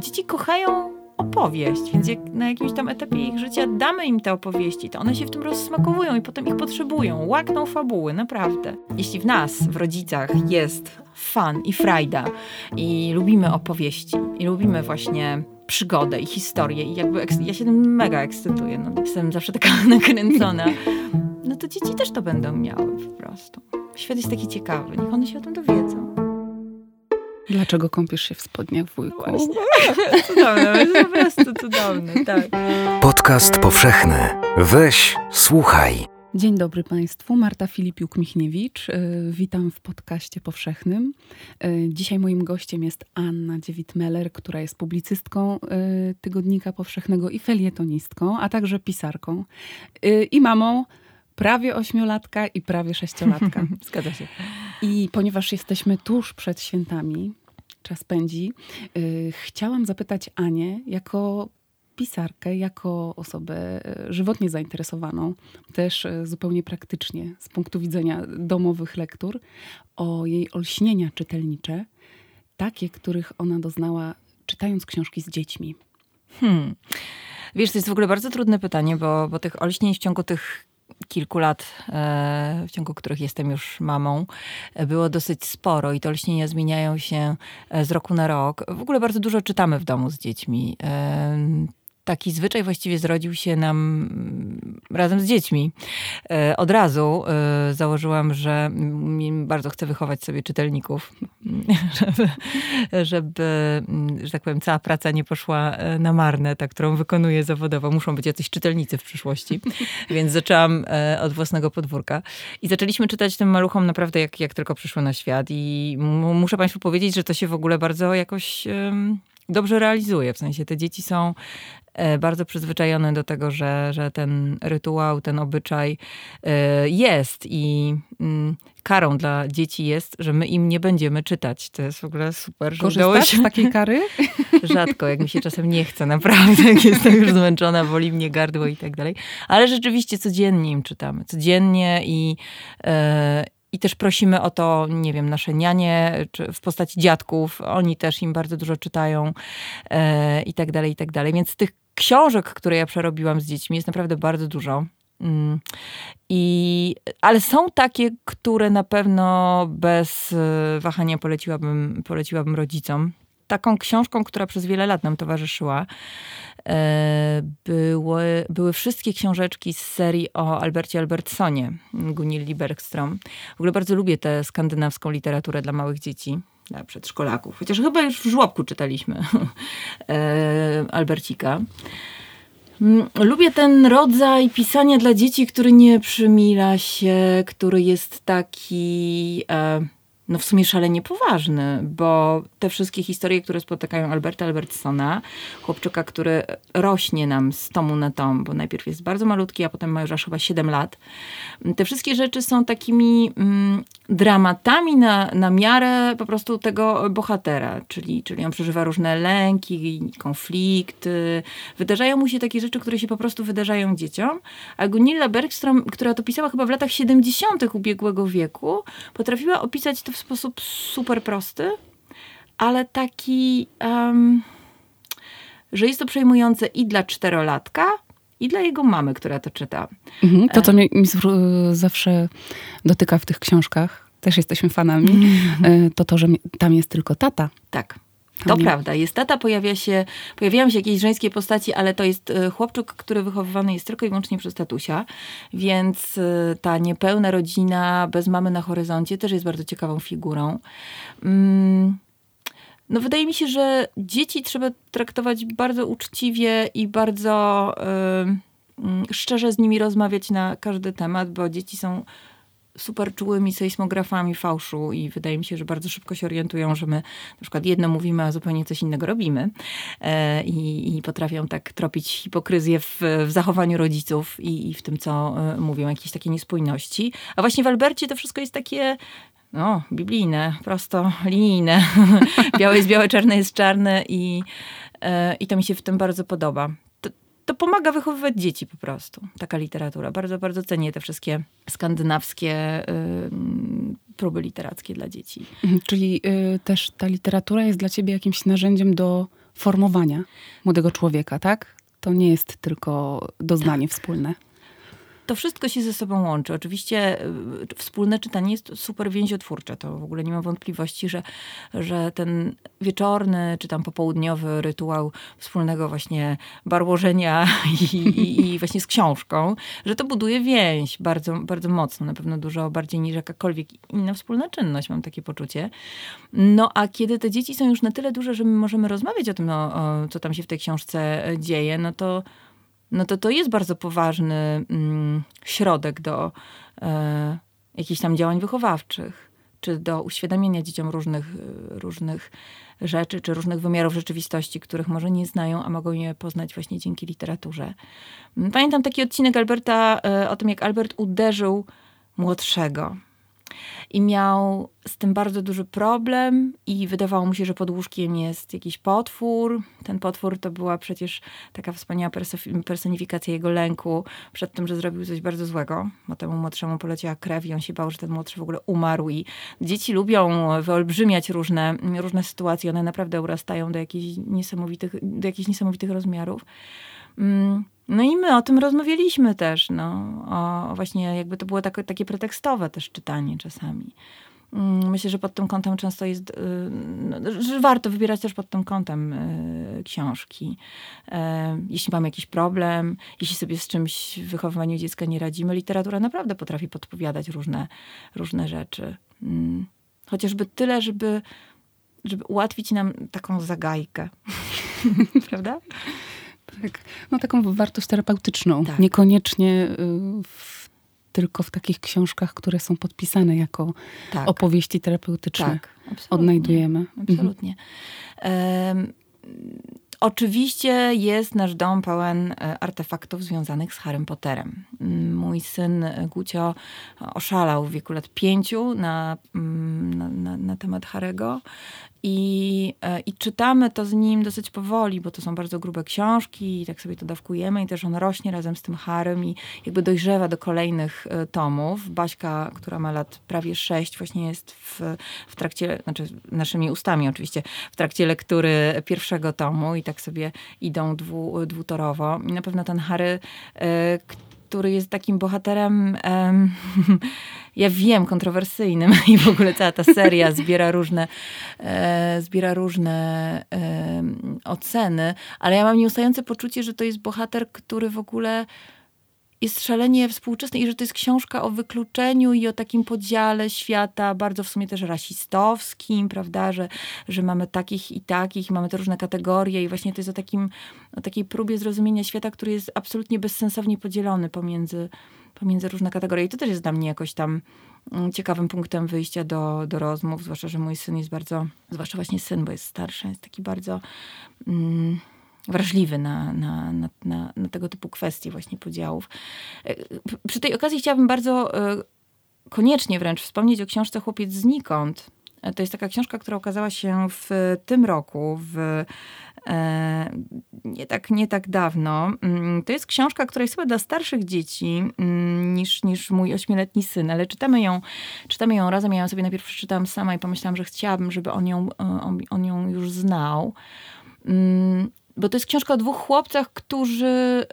dzieci kochają opowieść, więc jak na jakimś tam etapie ich życia damy im te opowieści, to one się w tym rozsmakowują i potem ich potrzebują, łakną fabuły, naprawdę. Jeśli w nas, w rodzicach jest fan i frajda i lubimy opowieści i lubimy właśnie przygodę i historię i jakby ja się tym mega ekscytuję, no, jestem zawsze taka nakręcona, no to dzieci też to będą miały po prostu. Świat jest taki ciekawy, niech one się o tym dowiedzą. Dlaczego kąpisz się w spodniach wujku? Właśnie. cudowne, jest po prostu cudowne, tak. Podcast powszechny. Weź, słuchaj. Dzień dobry Państwu, Marta Filipiuk-Michniewicz. Y, witam w podcaście powszechnym. Y, dzisiaj moim gościem jest Anna Dziewit-Meller, która jest publicystką y, Tygodnika Powszechnego i felietonistką, a także pisarką i mamą prawie ośmiolatka i prawie sześciolatka. Zgadza się. I ponieważ jesteśmy tuż przed świętami, czas pędzi, yy, chciałam zapytać Anię, jako pisarkę, jako osobę y, żywotnie zainteresowaną, też y, zupełnie praktycznie z punktu widzenia domowych lektur, o jej olśnienia czytelnicze, takie, których ona doznała czytając książki z dziećmi. Hmm. Wiesz, to jest w ogóle bardzo trudne pytanie, bo, bo tych olśnień w ciągu tych kilku lat, e, w ciągu których jestem już mamą, e, było dosyć sporo i te olśnienia zmieniają się e, z roku na rok. W ogóle bardzo dużo czytamy w domu z dziećmi taki zwyczaj właściwie zrodził się nam mm, razem z dziećmi. E, od razu e, założyłam, że bardzo chcę wychować sobie czytelników, żeby, żeby, mm, że tak powiem, cała praca nie poszła e, na marne, ta, którą wykonuję zawodowo. Muszą być jacyś czytelnicy w przyszłości. Więc zaczęłam od własnego podwórka. I zaczęliśmy czytać tym maluchom naprawdę jak, jak tylko przyszło na świat. I muszę Państwu powiedzieć, że to się w ogóle bardzo jakoś dobrze realizuje. W sensie te dzieci są bardzo przyzwyczajone do tego, że, że ten rytuał, ten obyczaj e, jest i mm, karą dla dzieci jest, że my im nie będziemy czytać. To jest w ogóle super. Że Korzystasz się... z takiej kary? Rzadko, jak mi się czasem nie chce, naprawdę, jak jestem już zmęczona, boli mnie gardło i tak dalej. Ale rzeczywiście codziennie im czytamy. Codziennie i, e, i też prosimy o to, nie wiem, nasze nianie czy w postaci dziadków. Oni też im bardzo dużo czytają e, i tak dalej, i tak dalej. Więc tych książek, które ja przerobiłam z dziećmi jest naprawdę bardzo dużo. Mm. I, ale są takie, które na pewno bez e, wahania poleciłabym, poleciłabym rodzicom. Taką książką, która przez wiele lat nam towarzyszyła, były, były wszystkie książeczki z serii o Albercie Albertsonie, Gunilli Bergstrom. W ogóle bardzo lubię tę skandynawską literaturę dla małych dzieci dla przedszkolaków. Chociaż chyba już w żłobku czytaliśmy e, Albercika. Mm, lubię ten rodzaj pisania dla dzieci, który nie przymila się, który jest taki. E, no w sumie szalenie poważny, bo te wszystkie historie, które spotykają Alberta Albertsona, chłopczyka, który rośnie nam z tomu na tom, bo najpierw jest bardzo malutki, a potem ma już aż chyba 7 lat. Te wszystkie rzeczy są takimi mm, dramatami na, na miarę po prostu tego bohatera, czyli, czyli on przeżywa różne lęki, konflikty. Wydarzają mu się takie rzeczy, które się po prostu wydarzają dzieciom, a Gunilla Bergstrom, która to pisała chyba w latach 70. ubiegłego wieku, potrafiła opisać to w sposób super prosty, ale taki, um, że jest to przejmujące i dla czterolatka, i dla jego mamy, która to czyta. Mhm, to, co mnie zawsze dotyka w tych książkach, też jesteśmy fanami, mhm. to to, że tam jest tylko tata. Tak. To prawda. Jest tata, pojawia się, pojawiają się jakieś żeńskie postaci, ale to jest e, chłopczyk, który wychowywany jest tylko i wyłącznie przez tatusia, więc e, ta niepełna rodzina bez mamy na horyzoncie też jest bardzo ciekawą figurą. Mm. No wydaje mi się, że dzieci trzeba traktować bardzo uczciwie i bardzo yy, szczerze z nimi rozmawiać na każdy temat, bo dzieci są super czułymi sejsmografami fałszu i wydaje mi się, że bardzo szybko się orientują, że my na przykład jedno mówimy, a zupełnie coś innego robimy e, i, i, potrafią tak tropić hipokryzję w, w zachowaniu rodziców i, i, w tym, co e, mówią, jakieś takie niespójności. A właśnie w Albercie to wszystko jest takie no, biblijne, prosto linijne. białe jest białe, czarne jest czarne i, e, i to mi się w tym bardzo podoba to pomaga wychowywać dzieci po prostu. Taka literatura. Bardzo, bardzo cenię te wszystkie skandynawskie y, próby literackie dla dzieci. Mhm, czyli y, też ta literatura jest dla ciebie jakimś narzędziem do formowania młodego człowieka, tak? To nie jest tylko doznanie Tak. wspólne. To wszystko się ze sobą łączy. Oczywiście y, wspólne czytanie jest super więziotwórcze. To w ogóle nie mam wątpliwości, że, że ten wieczorny czy tam popołudniowy rytuał wspólnego właśnie barłożenia i, i, i właśnie z książką, że to buduje więź bardzo, bardzo mocno. Na pewno dużo bardziej niż jakakolwiek inna wspólna czynność, mam takie poczucie. No a kiedy te dzieci są już na tyle duże, że my możemy rozmawiać o tym, no, o, co tam się w tej książce e, dzieje, no to no to to jest bardzo poważny mm, środek do e, jakichś tam działań wychowawczych, czy do uświadamiania dzieciom różnych, e, różnych rzeczy, czy różnych wymiarów rzeczywistości, których może nie znają, a mogą je poznać właśnie dzięki literaturze. Mm, Pamiętam taki odcinek Alberta e, o tym, jak Albert uderzył młodszego. I miał z tym bardzo duży problem, i wydawało mu się, że pod łóżkiem jest jakiś potwór. Ten potwór to była przecież taka wspaniała perso- personifikacja jego lęku przed tym, że zrobił coś bardzo złego, bo temu młodszemu poleciała krew i on się bał, że ten młodszy w ogóle umarł. I dzieci lubią wyolbrzymiać różne, różne sytuacje. One naprawdę urastają do jakichś niesamowitych, do jakichś niesamowitych rozmiarów. Mm, No i my o tym rozmawialiśmy też, no, o, właśnie jakby to było takie, takie pretekstowe też czytanie czasami. Mm, Myślę, że pod tym kątem często jest, y, no, że warto wybierać też pod tym kątem y, książki. E, Jeśli mamy jakiś problem, jeśli sobie z czymś w wychowywaniu dziecka nie radzimy, literatura naprawdę potrafi podpowiadać różne, różne rzeczy. Mm, Chociażby tyle, żeby, żeby ułatwić nam taką zagajkę. Prawda? Tak. No taką wartość terapeutyczną. Tak. Niekoniecznie y, w, tylko w takich książkach, które są podpisane jako Tak. opowieści terapeutyczne. Tak, absolutnie. Odnajdujemy. Mhm. Absolutnie. Em, Oczywiście jest nasz dom pełen e, artefaktów związanych z Harrym Potterem. Mm, Mój syn e, Gucio oszalał w wieku lat pięciu na, mm, na, na, na temat Harego i, e, i czytamy to z nim dosyć powoli, bo to są bardzo grube książki i tak sobie to dawkujemy i też on rośnie razem z tym Harrym i jakby dojrzewa do kolejnych e, tomów. Baśka, która ma lat prawie sześć, właśnie jest w, w trakcie, znaczy naszymi ustami oczywiście, w trakcie lektury pierwszego tomu i tak sobie idą dwu, dwutorowo. I na pewno ten Harry, e, który jest takim bohaterem, em, ja wiem, kontrowersyjnym i w ogóle cała ta seria zbiera różne, e, zbiera różne em, oceny, ale ja mam nieustające poczucie, że to jest bohater, który w ogóle jest szalenie współczesny i że to jest książka o wykluczeniu i o takim podziale świata, bardzo w sumie też rasistowskim, prawda, że, że mamy takich i takich, mamy te różne kategorie i właśnie to jest o, takim, o takiej próbie zrozumienia świata, który jest absolutnie bezsensownie podzielony pomiędzy, pomiędzy różne kategorie. I to też jest dla mnie jakoś tam mm, ciekawym punktem wyjścia do, do rozmów, zwłaszcza, że mój syn jest bardzo, zwłaszcza właśnie syn, bo jest starszy, jest taki bardzo... Mm, wrażliwy na, na, na, na, na tego typu kwestie właśnie podziałów. E, Przy tej okazji chciałabym bardzo e, koniecznie wręcz wspomnieć o książce Chłopiec znikąd. E, To jest taka książka, która ukazała się w tym roku, w, e, nie, tak, nie tak dawno. Mm, To jest książka, która jest chyba dla starszych dzieci mm, niż, niż mój ośmioletni syn, ale czytamy ją, czytamy ją razem. Ja ją sobie najpierw przeczytałam sama i pomyślałam, że chciałabym, żeby on ją, on, on ją już znał. Bo to jest książka o dwóch chłopcach, którzy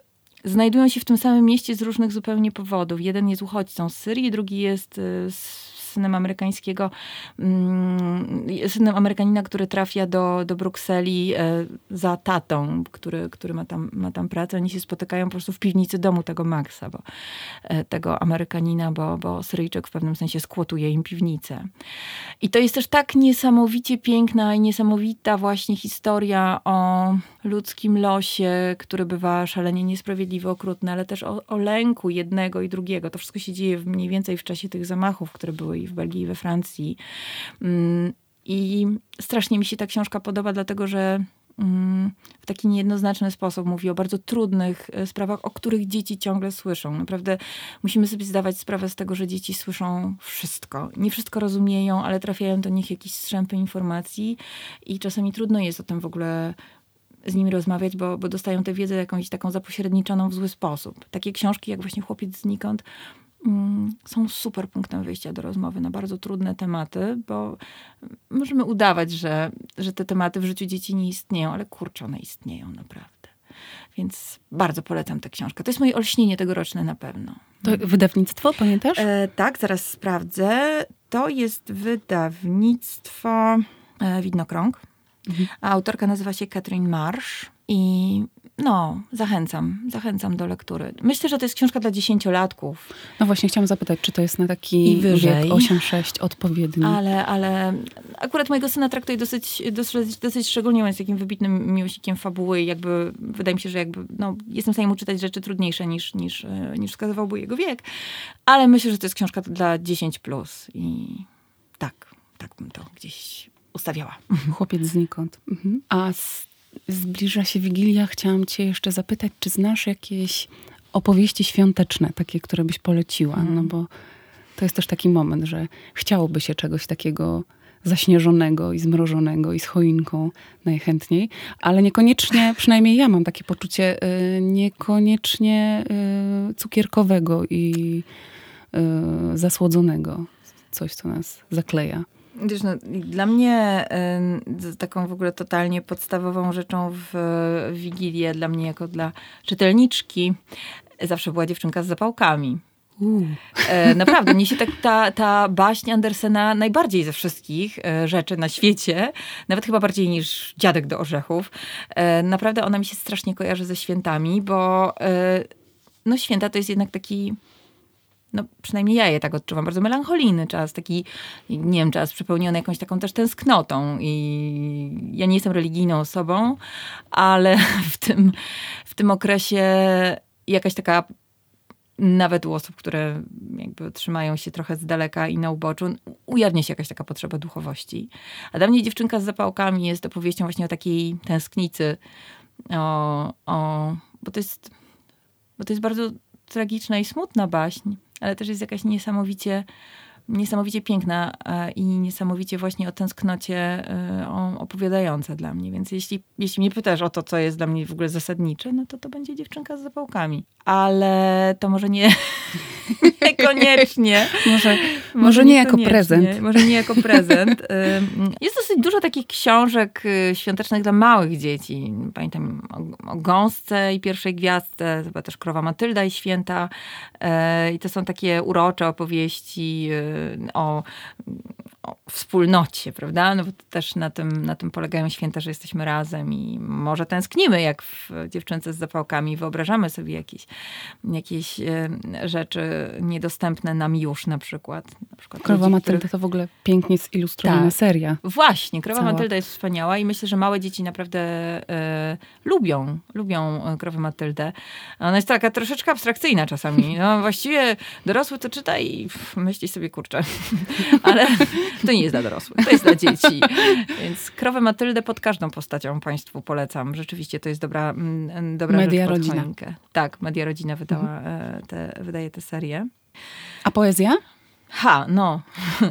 znajdują się w tym samym mieście z różnych zupełnie powodów. Jeden jest uchodźcą z Syrii, drugi jest y, z- synem amerykańskiego, mm, synem Amerykanina, który trafia do, do Brukseli e, za tatą, który, który ma, tam, ma tam pracę. Oni się spotykają po prostu w piwnicy domu tego Maxa, bo, e, tego Amerykanina, bo, bo Syryjczyk w pewnym sensie skłotuje im piwnicę. I to jest też tak niesamowicie piękna i niesamowita właśnie historia o ludzkim losie, który bywa szalenie niesprawiedliwy, okrutny, ale też o, o lęku jednego i drugiego. To wszystko się dzieje mniej więcej w czasie tych zamachów, które były i w Belgii, i we Francji. Mm, I strasznie mi się ta książka podoba, dlatego że mm, w taki niejednoznaczny sposób mówi o bardzo trudnych e, sprawach, o których dzieci ciągle słyszą. Naprawdę musimy sobie zdawać sprawę z tego, że dzieci słyszą wszystko. Nie wszystko rozumieją, ale trafiają do nich jakieś strzępy informacji i czasami trudno jest o tym w ogóle z nimi rozmawiać, bo, bo dostają tę wiedzę jakąś taką zapośredniczoną w zły sposób. Takie książki jak właśnie Chłopiec znikąd mm, są super punktem wyjścia do rozmowy na bardzo trudne tematy, bo możemy udawać, że, że te tematy w życiu dzieci nie istnieją, ale kurczę, one istnieją naprawdę. Więc bardzo polecam tę książkę. To jest moje olśnienie tegoroczne na pewno. To wydawnictwo, pamiętasz? E, tak, zaraz sprawdzę. To jest wydawnictwo e, Widnokrąg. Mhm. A autorka nazywa się Catherine Marsh. I no, zachęcam, zachęcam do lektury. Myślę, że to jest książka dla dziesięciolatków. No właśnie, chciałam zapytać, czy to jest na taki I wyżej. wiek 8-6 odpowiedni? Ale, ale akurat mojego syna traktuje dosyć, dosyć, dosyć szczególnie, on jest takim wybitnym miłośnikiem fabuły i jakby wydaje mi się, że jakby, no, jestem w stanie mu czytać rzeczy trudniejsze niż, niż, niż wskazywałby jego wiek. Ale myślę, że to jest książka dla 10+. Plus I tak, tak bym to gdzieś ustawiała. Chłopiec znikąd. Mhm. A zbliża się Wigilia, chciałam cię jeszcze zapytać, czy znasz jakieś opowieści świąteczne, takie, które byś poleciła? Mm. No bo to jest też taki moment, że chciałoby się czegoś takiego zaśnieżonego i zmrożonego i z choinką najchętniej, ale niekoniecznie, przynajmniej ja mam takie poczucie, y, niekoniecznie y, cukierkowego i y, zasłodzonego. Coś, co nas zakleja. Wiesz, no, dla mnie y, taką w ogóle totalnie podstawową rzeczą w, w Wigilię, dla mnie jako dla czytelniczki, zawsze była dziewczynka z zapałkami. E, naprawdę, mnie się tak ta, ta baśń Andersena najbardziej ze wszystkich e, rzeczy na świecie, nawet chyba bardziej niż Dziadek do Orzechów, e, naprawdę ona mi się strasznie kojarzy ze świętami, bo e, no święta to jest jednak taki no przynajmniej ja je tak odczuwam, bardzo melancholijny czas, taki, nie wiem, czas przepełniony jakąś taką też tęsknotą i ja nie jestem religijną osobą, ale w tym, w tym okresie jakaś taka nawet u osób, które jakby trzymają się trochę z daleka i na uboczu, ujawnia się jakaś taka potrzeba duchowości. A dla mnie dziewczynka z zapałkami jest opowieścią właśnie o takiej tęsknicy, o, o, bo to jest, bo to jest bardzo tragiczna i smutna baśń, ale też jest jakaś niesamowicie niesamowicie piękna e, i niesamowicie właśnie o tęsknocie e, opowiadająca dla mnie. Więc jeśli, jeśli mnie pytasz o to, co jest dla mnie w ogóle zasadnicze, no to to będzie dziewczynka z zapałkami. Ale to może nie, niekoniecznie. może, może, nie jako prezent. Może nie jako prezent. Jest dosyć dużo takich książek y, świątecznych dla małych dzieci. Pamiętam o, o Gąsce i Pierwszej Gwiazdce, chyba też Krowa Matylda i Święta. E, I to są takie urocze opowieści y, o, o wspólnocie, prawda? No bo też na tym, na tym polegają święta, że jesteśmy razem i może tęsknimy, jak w dziewczynce z zapałkami, wyobrażamy sobie jakieś, jakieś e, rzeczy niedostępne nam już na przykład. Na przykład Krowa ludzi, Matylda których... to w ogóle pięknie zilustrowana tak. seria. Właśnie, Krowa Cała. Matylda jest wspaniała i myślę, że małe dzieci naprawdę e, lubią, lubią Krowę Matyldę. Ona jest taka troszeczkę abstrakcyjna czasami. No właściwie dorosły to czyta i myśli sobie, kurczę, ale to nie jest dla dorosłych, to jest dla dzieci. Więc krowę Matyldę pod każdą postacią Państwu polecam. Rzeczywiście to jest dobra, mm, dobra Media rzecz Rodzina. Choinkę. Tak, Media Rodzina wydała, mhm. te, wydaje tę serię. A poezja? Ha, no.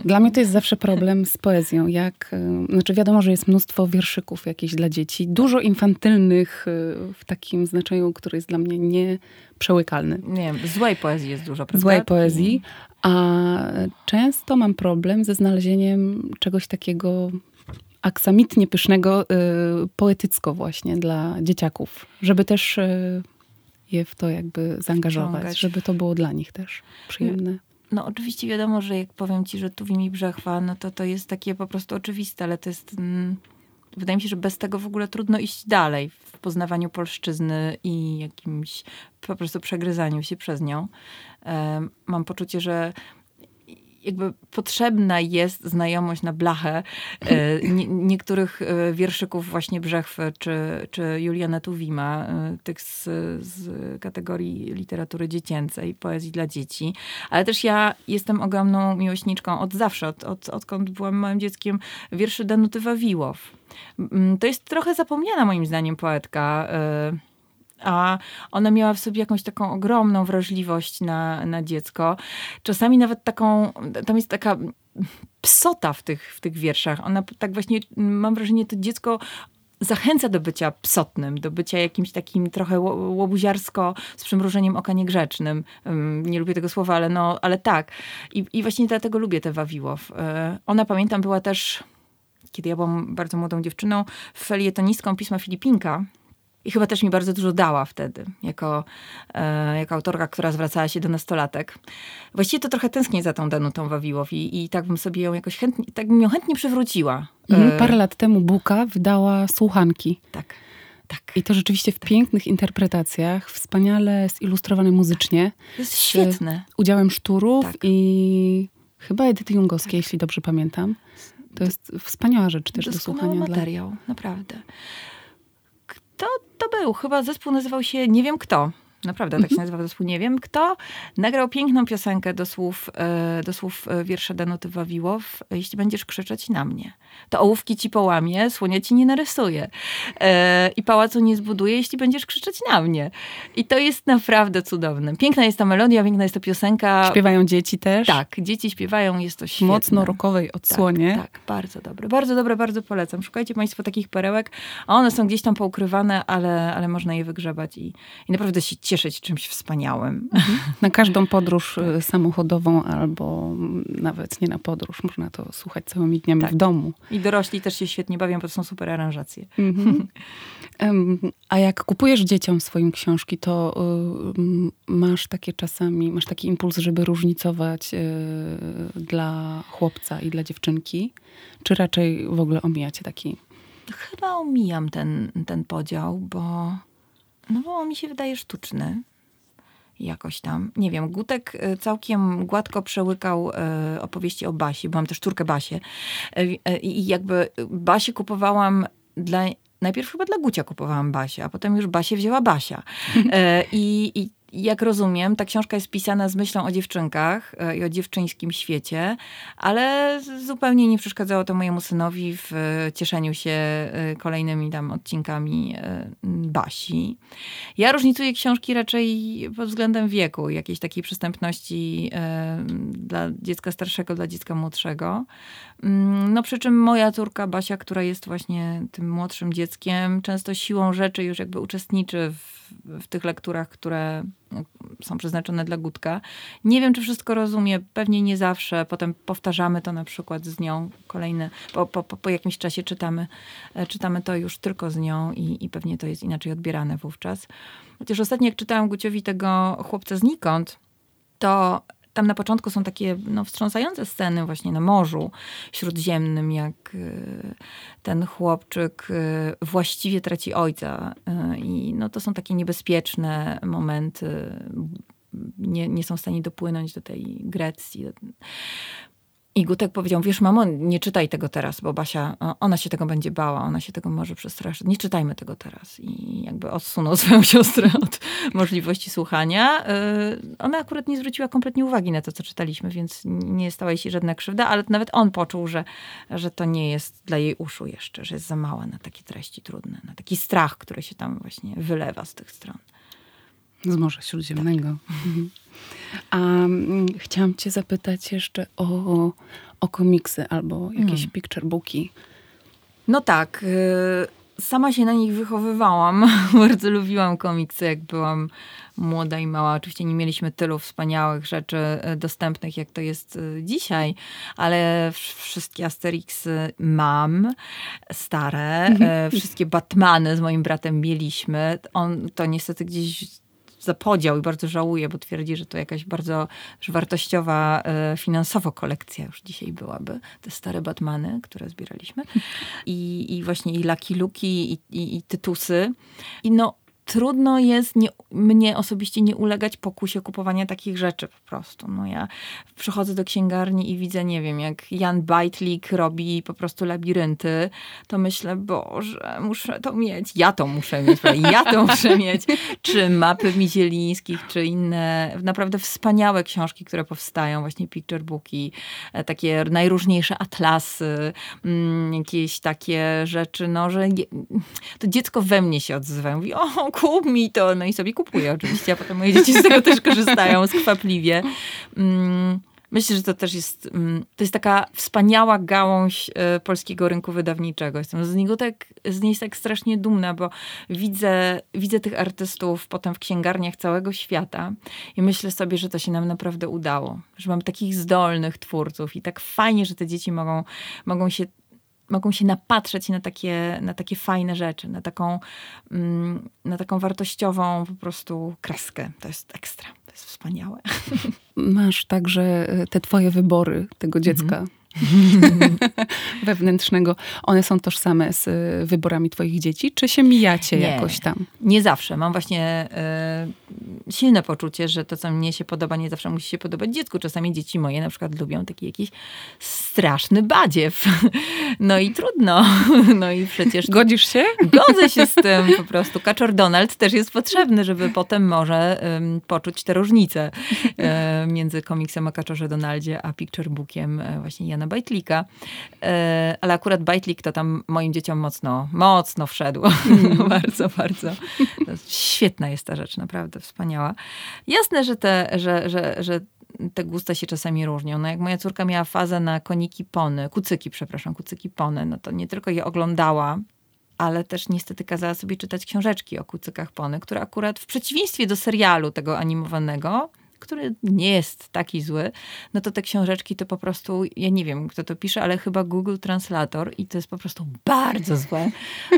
Dla mnie to jest zawsze problem z poezją. Jak, y, znaczy wiadomo, że jest mnóstwo wierszyków jakichś dla dzieci. Dużo infantylnych y, w takim znaczeniu, który jest dla mnie nieprzełykalny. Nie wiem, złej poezji jest dużo, prawda? Złej poezji. A często mam problem ze znalezieniem czegoś takiego aksamitnie pysznego, y, poetycko właśnie dla dzieciaków. Żeby też je w to jakby zaangażować, żeby to było dla nich też przyjemne. No oczywiście wiadomo, że jak powiem ci, że tu w mi brzechwa, no to to jest takie po prostu oczywiste, ale to jest... Mm, wydaje mi się, że bez tego w ogóle trudno iść dalej w poznawaniu polszczyzny i jakimś po prostu przegryzaniu się przez nią. mam poczucie, że jakby potrzebna jest znajomość na blachę e, nie, niektórych e, wierszyków właśnie Brzechwy czy, czy Juliana Tuwima, e, tych z, z kategorii literatury dziecięcej, poezji dla dzieci. Ale też ja jestem ogromną miłośniczką od zawsze, od, od, odkąd byłam małym dzieckiem, wierszy Danuty Wawiłow. To jest trochę zapomniana moim zdaniem poetka a ona miała w sobie jakąś taką ogromną wrażliwość na, na dziecko. Czasami nawet taką, tam jest taka psota w tych, w tych wierszach. Ona tak właśnie, mam wrażenie, to dziecko zachęca do bycia psotnym, do bycia jakimś takim trochę łobuziarsko z przymrużeniem oka niegrzecznym. Nie lubię tego słowa, ale, no, ale tak. I, I właśnie dlatego lubię tę Wawiłow. E, ona, pamiętam, była też, kiedy ja byłam bardzo młodą dziewczyną, felietonistką pisma Filipinka. I chyba też mi bardzo dużo dała wtedy, jako, e, jako autorka, która zwracała się do nastolatek. Właściwie to trochę tęsknię za tą Danutą Wawiłow i, i tak bym sobie ją jakoś chętnie, tak bym ją chętnie przywróciła. Mhm, parę lat temu Buka wydała Słuchanki. Tak. Tak. I to rzeczywiście w tak. pięknych interpretacjach, wspaniale zilustrowane muzycznie. To jest świetne. udziałem szturów tak. i chyba Edyty Jungowskiej, tak. jeśli dobrze pamiętam. To jest wspaniała rzecz też do słuchania. materiał, dla... naprawdę. Kto to był? Chyba zespół nazywał się Nie wiem kto. Naprawdę tak się mhm. nazywa zespół. Nie wiem kto. Nagrał piękną piosenkę do słów, e, do słów e, wiersza Danuty Wawiłow. Jeśli będziesz krzyczeć na mnie, to ołówki ci połamie, słonia ci nie narysuje. E, I pałacu nie zbuduje, jeśli będziesz krzyczeć na mnie. I to jest naprawdę cudowne. Piękna jest ta melodia, piękna jest to piosenka. Śpiewają dzieci też? Tak, dzieci śpiewają, jest to świetne. Mocno rokowej odsłonie. Tak, tak, bardzo dobre. Bardzo dobre, bardzo polecam. Szukajcie Państwo takich perełek, a one są gdzieś tam poukrywane, ale, ale można je wygrzebać i, i naprawdę się cieszyć czymś wspaniałym. Mhm. Na każdą podróż. Y, samochodową albo nawet nie na podróż. Można to słuchać całymi dniami tak. w domu. I dorośli też się świetnie bawią, bo to są super aranżacje. Mhm. A jak kupujesz dzieciom swoim książki, to y, masz takie czasami, masz taki impuls, żeby różnicować y, dla chłopca i dla dziewczynki? Czy raczej w ogóle omijacie taki... Chyba omijam ten, ten podział, bo, no bo mi się wydaje sztuczny jakoś tam. Nie wiem, Gutek y, całkiem gładko przełykał y, opowieści o Basie, bo mam też czurkę Basie. Y, I jakby Basie kupowałam dla najpierw chyba dla Gucia kupowałam Basie, a potem już Basie wzięła Basia. I, I jak rozumiem, ta książka jest pisana z myślą o dziewczynkach e, i o dziewczyńskim świecie, ale zupełnie nie przeszkadzało to mojemu synowi w e, cieszeniu się e, kolejnymi tam odcinkami Basi. Ja różnicuję książki raczej pod względem wieku, jakiejś takiej przystępności dla dziecka starszego, dla dziecka młodszego. Mm, no przy czym moja córka Basia, która jest właśnie tym młodszym dzieckiem, często siłą rzeczy już jakby uczestniczy w w tych lekturach, które są przeznaczone dla Gutka. Nie wiem, czy wszystko rozumie, pewnie nie zawsze. Potem powtarzamy to na przykład z nią kolejne, po, po, po jakimś czasie czytamy, e, czytamy to już tylko z nią i, i pewnie to jest inaczej odbierane wówczas. Chociaż ostatnio jak czytałam Guciowi tego chłopca znikąd, to tam na początku są takie no, wstrząsające sceny właśnie na Morzu Śródziemnym, jak y, ten chłopczyk y, właściwie traci ojca. Y, I no, to są takie niebezpieczne momenty. Nie, nie są w stanie dopłynąć do tej Grecji. I Gutek powiedział, wiesz mamo, nie czytaj tego teraz, bo Basia, ona się tego będzie bała, ona się tego może przestraszyć. Nie czytajmy tego teraz. I jakby odsunął swoją siostrę od możliwości słuchania. Y, ona akurat nie zwróciła kompletnie uwagi na to, co czytaliśmy, więc nie stała jej się żadna krzywda, ale nawet on poczuł, że, że to nie jest dla jej uszu jeszcze, że jest za mała na takie treści trudne, na taki strach, który się tam właśnie wylewa z tych stron. Z Morza Śródziemnego. Tak. Mhm. A mm, chciałam cię zapytać jeszcze o, o komiksy albo jakieś hmm. picture booki. No tak. Y, sama się na nich wychowywałam. Bardzo lubiłam komiksy, jak byłam młoda i mała. Oczywiście nie mieliśmy tylu wspaniałych rzeczy y, dostępnych, jak to jest y, dzisiaj, ale wszystkie Asterixy mam, stare. Mhm. Wszystkie Batmany z moim bratem mieliśmy. On to niestety gdzieś za podział i bardzo żałuję, bo twierdzi, że to jakaś bardzo wartościowa e, finansowo kolekcja już dzisiaj byłaby. Te stare Batmany, które zbieraliśmy. I, i właśnie i Lucky Luki, i, i, i Tytusy. I no trudno jest nie, mnie osobiście nie ulegać pokusie kupowania takich rzeczy po prostu. No ja przychodzę do księgarni i widzę, nie wiem, jak Jan Bajtlik robi po prostu labirynty, to myślę, Boże, muszę to mieć. Ja to muszę mieć, ja to muszę mieć. Czy mapy Mizielińskich, czy inne naprawdę wspaniałe książki, które powstają, właśnie picture booki, e, takie najróżniejsze atlasy, mm, jakieś takie rzeczy, no, że to dziecko we mnie się odzywa. Mówi, o, kup mi to. No i sobie kupuję oczywiście, a potem moje dzieci z tego też korzystają skwapliwie. Mm, Myślę, że to też jest, mm, to jest taka wspaniała gałąź e, polskiego rynku wydawniczego. Jestem z niego tak, z niej tak strasznie dumna, bo widzę, widzę tych artystów potem w księgarniach całego świata i myślę sobie, że to się nam naprawdę udało. Że mam takich zdolnych twórców i tak fajnie, że te dzieci mogą, mogą się mogą się napatrzeć na takie, na takie fajne rzeczy, na taką, mm, na taką wartościową po prostu kreskę. To jest ekstra, to jest wspaniałe. Masz także e, te twoje wybory tego dziecka. Mhm. wewnętrznego, one są tożsame z y, wyborami twoich dzieci, czy się mijacie nie, jakoś tam? Nie zawsze. Mam właśnie y, silne poczucie, że to, co mnie się podoba, nie zawsze musi się podobać dziecku. Czasami dzieci moje na przykład lubią taki jakiś straszny badziew. No i trudno. No i przecież... Godzisz się? Godzę się z tym po prostu. Kaczor Donald też jest potrzebny, żeby potem może y, poczuć te różnice y, między komiksem o Kaczorze Donaldzie, a picture bookiem e, właśnie Jana na Bajtlika, e, ale akurat Bajtlik to tam moim dzieciom mocno, mocno wszedł. Mm. bardzo, bardzo. Świetna jest ta rzecz, naprawdę wspaniała. Jasne, że te, że, że, że te gusta się czasami różnią. No jak moja córka miała fazę na koniki pony, kucyki, przepraszam, kucyki pony, no to nie tylko je oglądała, ale też niestety kazała sobie czytać książeczki o kucykach pony, które akurat w przeciwieństwie do serialu tego animowanego, który nie jest taki zły, no to te książeczki to po prostu, ja nie wiem kto to pisze, ale chyba Google Translator i to jest po prostu bardzo złe.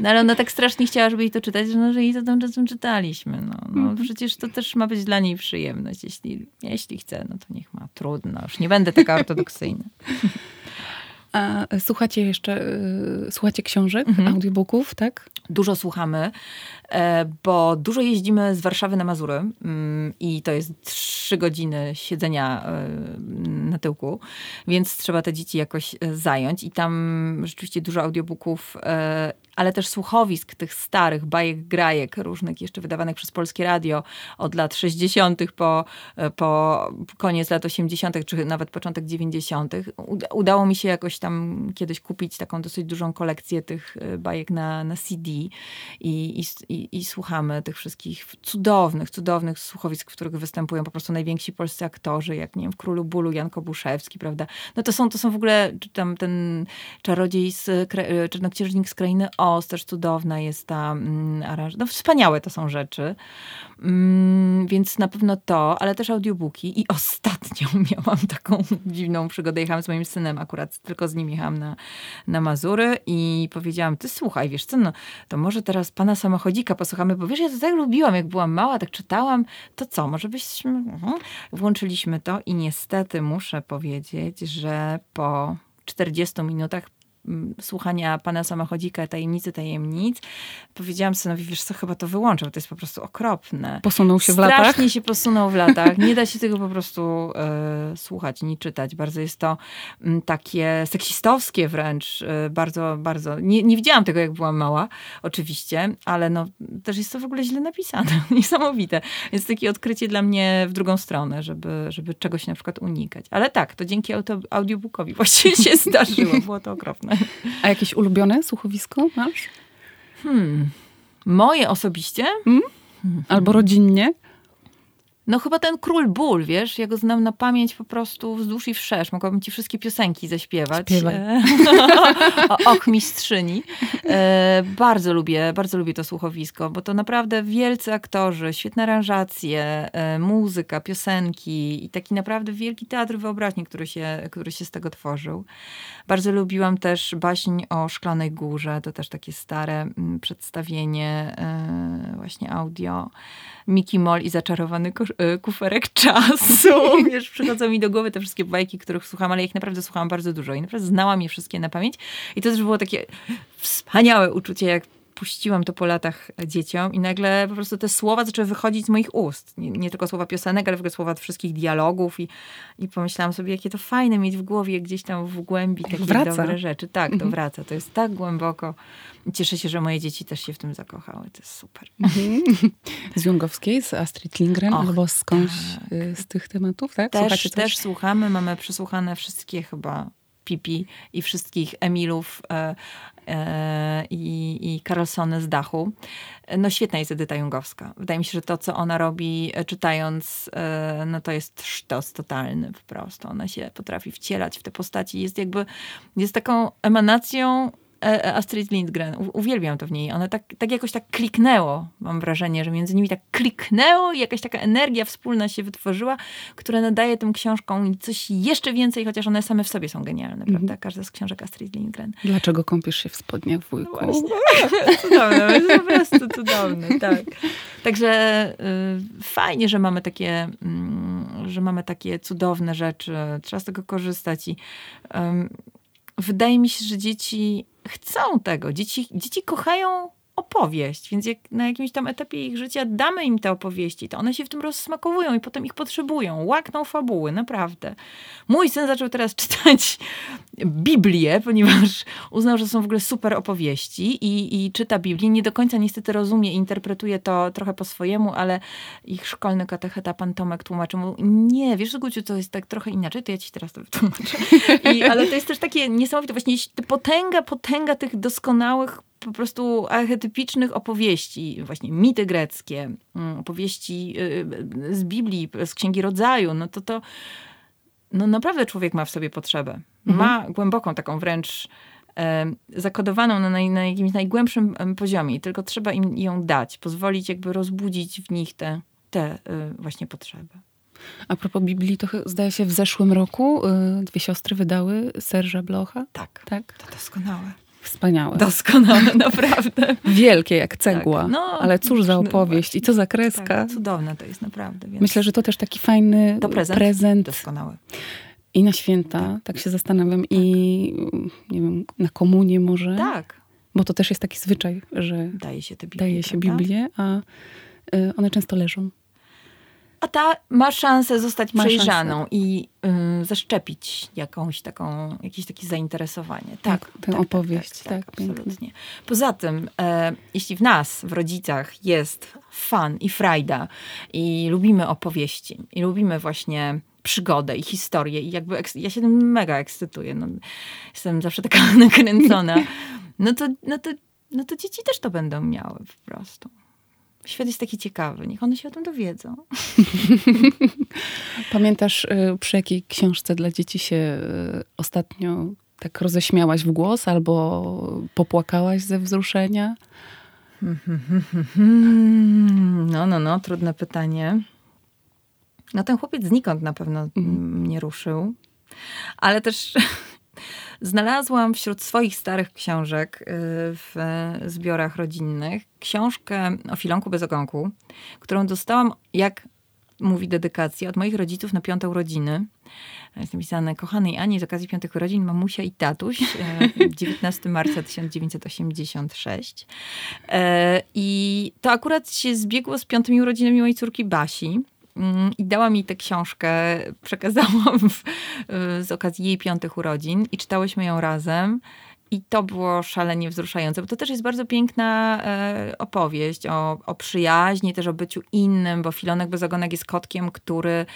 No ale ona tak strasznie chciała, żeby jej to czytać, że, no, że jej to tam czasem czytaliśmy. No, no mhm. przecież to też ma być dla niej przyjemność. Jeśli, jeśli chce, no to niech ma. Trudno, już nie będę taka ortodoksyjna. A słuchacie jeszcze, y, słuchacie książek, mhm. audiobooków, tak? Dużo słuchamy, e, bo dużo jeździmy z Warszawy na Mazury mm, i to jest trzy godziny siedzenia e, na tyłku, więc trzeba te dzieci jakoś e, zająć i tam rzeczywiście dużo audiobooków ale też słuchowisk tych starych bajek, grajek, różnych jeszcze wydawanych przez Polskie Radio od lat 60. po, po koniec lat 80., czy nawet początek 90. Udało mi się jakoś tam kiedyś kupić taką dosyć dużą kolekcję tych e, bajek na, na CD i, i, i, i słuchamy tych wszystkich cudownych, cudownych słuchowisk, w których występują po prostu najwięksi polscy aktorzy, jak nie wiem, w Królu Bólu Jan Kobuszewski, prawda? No to są, to są w ogóle, tam ten czarodziej z, e, czarnoksiężnik z krainy O, też cudowna jest ta mm. No wspaniałe to są rzeczy. Mm, więc na pewno to, ale też audiobooki. I ostatnio miałam taką dziwną przygodę. Jechałam z moim synem akurat, tylko z nim jechałam na, na Mazury i powiedziałam, ty słuchaj, wiesz co, no to może teraz pana samochodzika posłuchamy, bo wiesz, ja to tak lubiłam, jak byłam mała, tak czytałam, to co, może byśmy... Mhm. Włączyliśmy to i niestety muszę powiedzieć, że po 40 minutach słuchania pana samochodzika Tajemnicy Tajemnic, powiedziałam synowi, wiesz co, chyba to wyłączam, to jest po prostu okropne. Posunął się w latach? Strasznie się posunął w latach. Nie da się tego po prostu e, słuchać, nie czytać. Bardzo jest to mm, takie seksistowskie wręcz. E, bardzo, bardzo. Nie, nie widziałam tego, jak byłam mała, oczywiście, ale no, też jest to w ogóle źle napisane. Niesamowite. Jest takie odkrycie dla mnie w drugą stronę, żeby, żeby czegoś na przykład unikać. Ale tak, to dzięki auto, audiobookowi właściwie się zdarzyło. Było to okropne. A jakieś ulubione słuchowisko masz? Hmm. Moje osobiście? Hmm? Albo rodzinnie? No chyba ten Król Ból, wiesz, ja go znam na pamięć po prostu wzdłuż i wszerz. Mogłabym ci wszystkie piosenki zaśpiewać. Śpiewaj. E, och, mistrzyni. E, bardzo lubię, bardzo lubię to słuchowisko, bo to naprawdę wielcy aktorzy, świetne aranżacje, e, muzyka, piosenki i taki naprawdę wielki teatr wyobraźni, który się, który się z tego tworzył. Bardzo lubiłam też baśń o Szklanej Górze, to też takie stare mm, przedstawienie, właśnie audio. Mickey Moll i zaczarowany e, kuferek czasu. Wiesz, przychodzą mi do głowy te wszystkie bajki, których słucham, ale ich naprawdę słuchałam bardzo dużo i naprawdę znałam je wszystkie na pamięć. I to też było takie wspaniałe uczucie, jak puściłam to po latach dzieciom i nagle po prostu te słowa zaczęły wychodzić z moich ust. Nie, nie tylko słowa piosenek, ale w ogóle słowa wszystkich dialogów i, i pomyślałam sobie, jakie to fajne mieć w głowie gdzieś tam w głębi takie wraca. dobre rzeczy. Tak, to mhm. wraca. To jest tak głęboko. Cieszę się, że moje dzieci też się w tym zakochały. To jest super. Mhm. Z Jungowskiej, z Astrid Lindgren Och, albo skądś tak. Y, z tych tematów, tak? Też, też słuchamy. Mamy przesłuchane wszystkie chyba Pipi i wszystkich Emilów e, e, i, i, i Carlsony z dachu. No świetna jest Edyta Jungowska. Wydaje mi się, że to, co ona robi e, czytając, e, no to jest sztos totalny po prostu. Ona się potrafi wcielać w te postaci. Jest jakby, jest taką emanacją E, e, Astrid Lindgren. uwielbiam to w niej. One tak, tak jakoś tak kliknęło, mam wrażenie, że między nimi tak kliknęło i jakaś taka energia wspólna się wytworzyła, która nadaje tym książkom coś jeszcze więcej, chociaż one same w sobie są genialne, mm. prawda? Każda z książek Astrid Lindgren. Dlaczego kąpisz się w spodniach wujku? No cudowne, jest po prostu cudowne, tak. Także y, fajnie, że mamy takie, y, że mamy takie cudowne rzeczy. Trzeba z tego korzystać i y, wydaje mi się, że dzieci chcą tego. Dzieci, dzieci kochają opowieść, więc jak na jakimś tam etapie ich życia damy im te opowieści, to one się w tym rozsmakowują i potem ich potrzebują. Łakną fabuły, naprawdę. Mój syn zaczął teraz czytać Biblię, ponieważ uznał, że są w ogóle super opowieści i, i czyta Biblię. Nie do końca niestety rozumie i interpretuje to trochę po swojemu, ale ich szkolny katecheta, pan Tomek tłumaczył mu, nie, wiesz Guciu, to jest tak trochę inaczej, to ja ci teraz to wytłumaczę. I, ale to jest też takie niesamowite, właśnie potęga, potęga tych doskonałych po prostu archetypicznych opowieści, właśnie mity greckie, mm, opowieści y, z Biblii, z Księgi Rodzaju, no to to no naprawdę człowiek ma w sobie potrzebę. Mhm. Ma głęboką taką wręcz e, zakodowaną na, naj, na jakimś najgłębszym poziomie. Tylko trzeba im ją dać, pozwolić jakby rozbudzić w nich te, te y, właśnie potrzeby. A propos Biblii, to zdaje się w zeszłym roku y, dwie siostry wydały Serża Blocha. Tak, tak. To doskonałe. Wspaniałe. Doskonałe, naprawdę. Wielkie jak cegła. Tak. No, ale cóż za opowieść i co za kreska. Tak, cudowne to jest naprawdę. Więc... Myślę, że to też taki fajny to prezent. prezent. Doskonały. I na święta, tak, tak się zastanawiam, tak. i nie wiem, na komunię może. Tak. Bo to też jest taki zwyczaj, że daje się, Biblię, daje się Biblię, a y, one często leżą. A ta ma szansę zostać ma przejrzaną szansę. i y, zaszczepić jakąś taką, jakieś takie zainteresowanie. Tak, tak tę tak, opowieść. Tak, tak, tak absolutnie. Poza tym, e, jeśli w nas, w rodzicach jest fan i frajda i lubimy opowieści i lubimy właśnie przygodę i historię i jakby ja się tym mega ekscytuję. No, jestem zawsze taka nakręcona. No to, no, to, no to dzieci też to będą miały po prostu świat jest taki ciekawy, niech one się o tym dowiedzą. Pamiętasz, y, przy jakiej książce dla dzieci się y, ostatnio tak roześmiałaś w głos albo popłakałaś ze wzruszenia? No, no, no, trudne pytanie. No ten chłopiec znikąd na pewno mnie ruszył. Ale też Znalazłam wśród swoich starych książek y, w zbiorach rodzinnych książkę o filonku bez ogonku, którą dostałam, jak mówi dedykacja, od moich rodziców na piąte urodziny. Jest napisane kochanej Ani z okazji piątych urodzin mamusia i tatuś 19 y, marca 1986. Y, I to akurat się zbiegło z piątymi urodzinami mojej córki Basi. Mm, i dała mi tę książkę, przekazałam w, z okazji jej piątych urodzin i czytałyśmy ją razem. I to było szalenie wzruszające, bo to też jest bardzo piękna e, opowieść o, o przyjaźni, też o byciu innym, bo Filonek Bezogonek jest kotkiem, który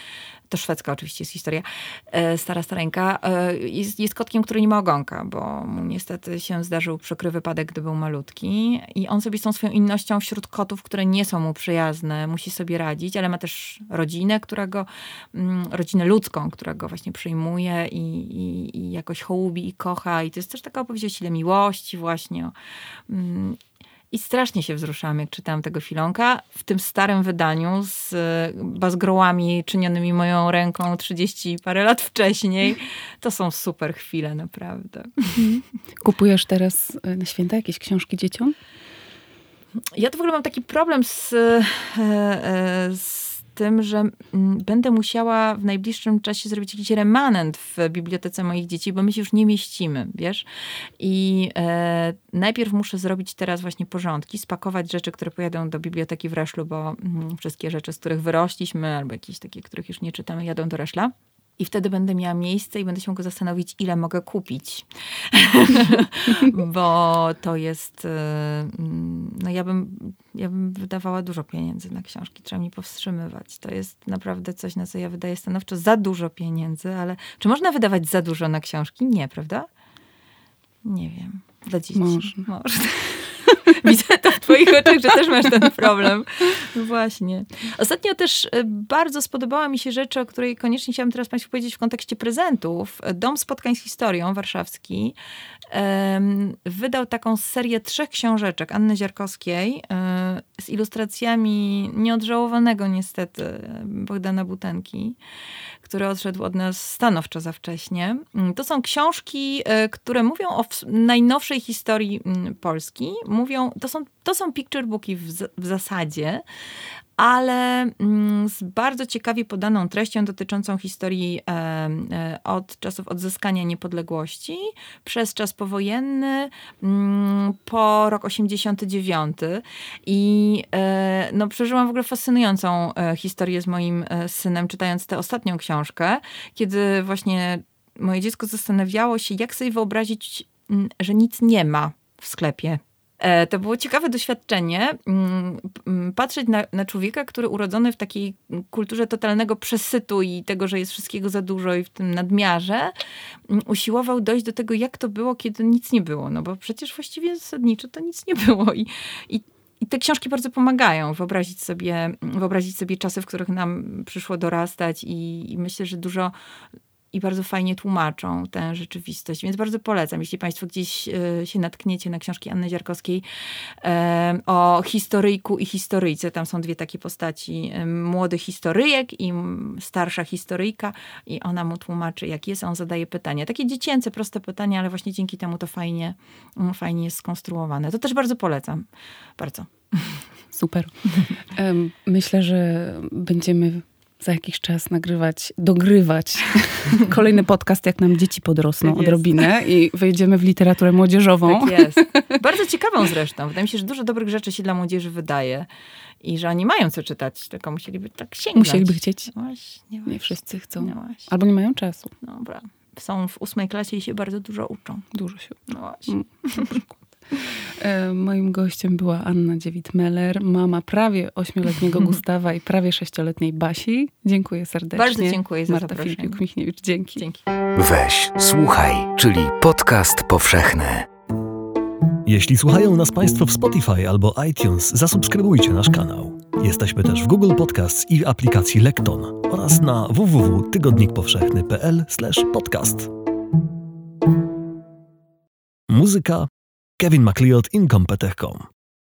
to szwedzka oczywiście jest historia, e, stara stareńka, e, jest, jest kotkiem, który nie ma ogonka, bo mu niestety się zdarzył przykry wypadek, gdy był malutki. I on sobie z tą swoją innością wśród kotów, które nie są mu przyjazne, musi sobie radzić, ale ma też rodzinę, którego, mm, rodzinę ludzką, która go właśnie przyjmuje i, i, i jakoś hołubi i kocha. I to jest też taka opowieść o sile miłości właśnie, mm, i strasznie się wzruszałam, jak czytałam tego filonka w tym starym wydaniu z e, bazgrołami czynionymi moją ręką 30 parę lat wcześniej. To są super chwile, naprawdę. Kupujesz teraz e, na święta jakieś książki dzieciom? Ja to w ogóle mam taki problem z, e, z tym, że mm, będę musiała w najbliższym czasie zrobić jakiś remanent w bibliotece moich dzieci, bo my się już nie mieścimy, wiesz? I e, najpierw muszę zrobić teraz właśnie porządki, spakować rzeczy, które pojadą do biblioteki w Reszlu, bo mm, wszystkie rzeczy, z których wyrośliśmy, albo jakieś takie, których już nie czytamy, jadą do Reszla i wtedy będę miała miejsce i będę się mogła zastanowić, ile mogę kupić. Bo to jest. Y, no ja bym, ja bym wydawała dużo pieniędzy na książki. Trzeba mi powstrzymywać. To jest naprawdę coś, na co ja wydaję stanowczo za dużo pieniędzy, ale czy można wydawać za dużo na książki? Nie, prawda? Nie wiem. Dla dzieci. Można. Można. Widzę to w twoich oczach, że też masz ten problem. No właśnie. Ostatnio też e, bardzo spodobała mi się rzecz, o której koniecznie chciałam teraz Państwu powiedzieć w kontekście prezentów. Dom Spotkań z Historią warszawski wydał taką serię trzech książeczek Anny Ziarkowskiej um, z ilustracjami nieodżałowanego niestety Bogdana Butenki który odszedł od nas stanowczo za wcześnie. To są książki, e, które mówią o najnowszej historii Polski. Mówią, to są, to są picture booki w, w zasadzie, ale mm, z bardzo ciekawie podaną treścią dotyczącą historii e, e, od czasów odzyskania niepodległości przez czas powojenny mm, po rok 89 i e, no, przeżyłam w ogóle fascynującą historię z moim synem, czytając tę ostatnią książkę, kiedy właśnie moje dziecko zastanawiało się, jak sobie wyobrazić, mm, że nic nie ma w sklepie. E, to było ciekawe doświadczenie mm, patrzeć na, na, człowieka, który urodzony w takiej kulturze totalnego przesytu i tego, że jest wszystkiego za dużo i w tym nadmiarze, mm, usiłował dojść do tego, jak to było, kiedy nic nie było. No bo przecież właściwie zasadniczo to nic nie było. I, i i te książki bardzo pomagają wyobrazić sobie, wyobrazić sobie czasy, w których nam przyszło dorastać i, i myślę, że dużo i bardzo fajnie tłumaczą tę rzeczywistość. Więc bardzo polecam, jeśli Państwo gdzieś e, się natkniecie na książki Anny Ziarkowskiej e, o historyjku i historyjce. Tam są dwie takie postaci. E, młody historyjek i starsza historyjka i ona mu tłumaczy, jak jest, on zadaje pytania. Takie dziecięce, proste pytania, ale właśnie dzięki temu to fajnie, mm, fajnie jest skonstruowane. To też bardzo polecam. Bardzo. Super. Myślę, że będziemy za jakiś czas nagrywać, dogrywać kolejny podcast, jak nam dzieci podrosną tak odrobinę i wejdziemy w literaturę młodzieżową. Tak jest. Bardzo ciekawą zresztą. Wydaje mi się, że dużo dobrych rzeczy się dla młodzieży wydaje i że oni mają co czytać, tylko musieliby tak sięgnąć. Musieliby chcieć. No właśnie, właśnie. Nie wszyscy chcą. No Albo nie mają czasu. Dobra. Są w ósmej klasie i się bardzo dużo uczą. Dużo się uczą. No właśnie. Mm, moim gościem była Anna Dziewit-Meller, mama prawie ośmioletniego Gustawa i prawie sześcioletniej Basi. Dziękuję serdecznie. Bardzo dziękuję za Marta Filipik-Michniewicz, dzięki. dzięki. Weź, słuchaj, czyli podcast powszechny. Jeśli słuchają nas Państwo w Spotify albo iTunes, zasubskrybujcie nasz kanał. Jesteśmy też w Google Podcasts i w aplikacji Lekton oraz na www.tygodnikpowszechny.pl/podcast. Muzyka Kevin MacLeod Incompetech.com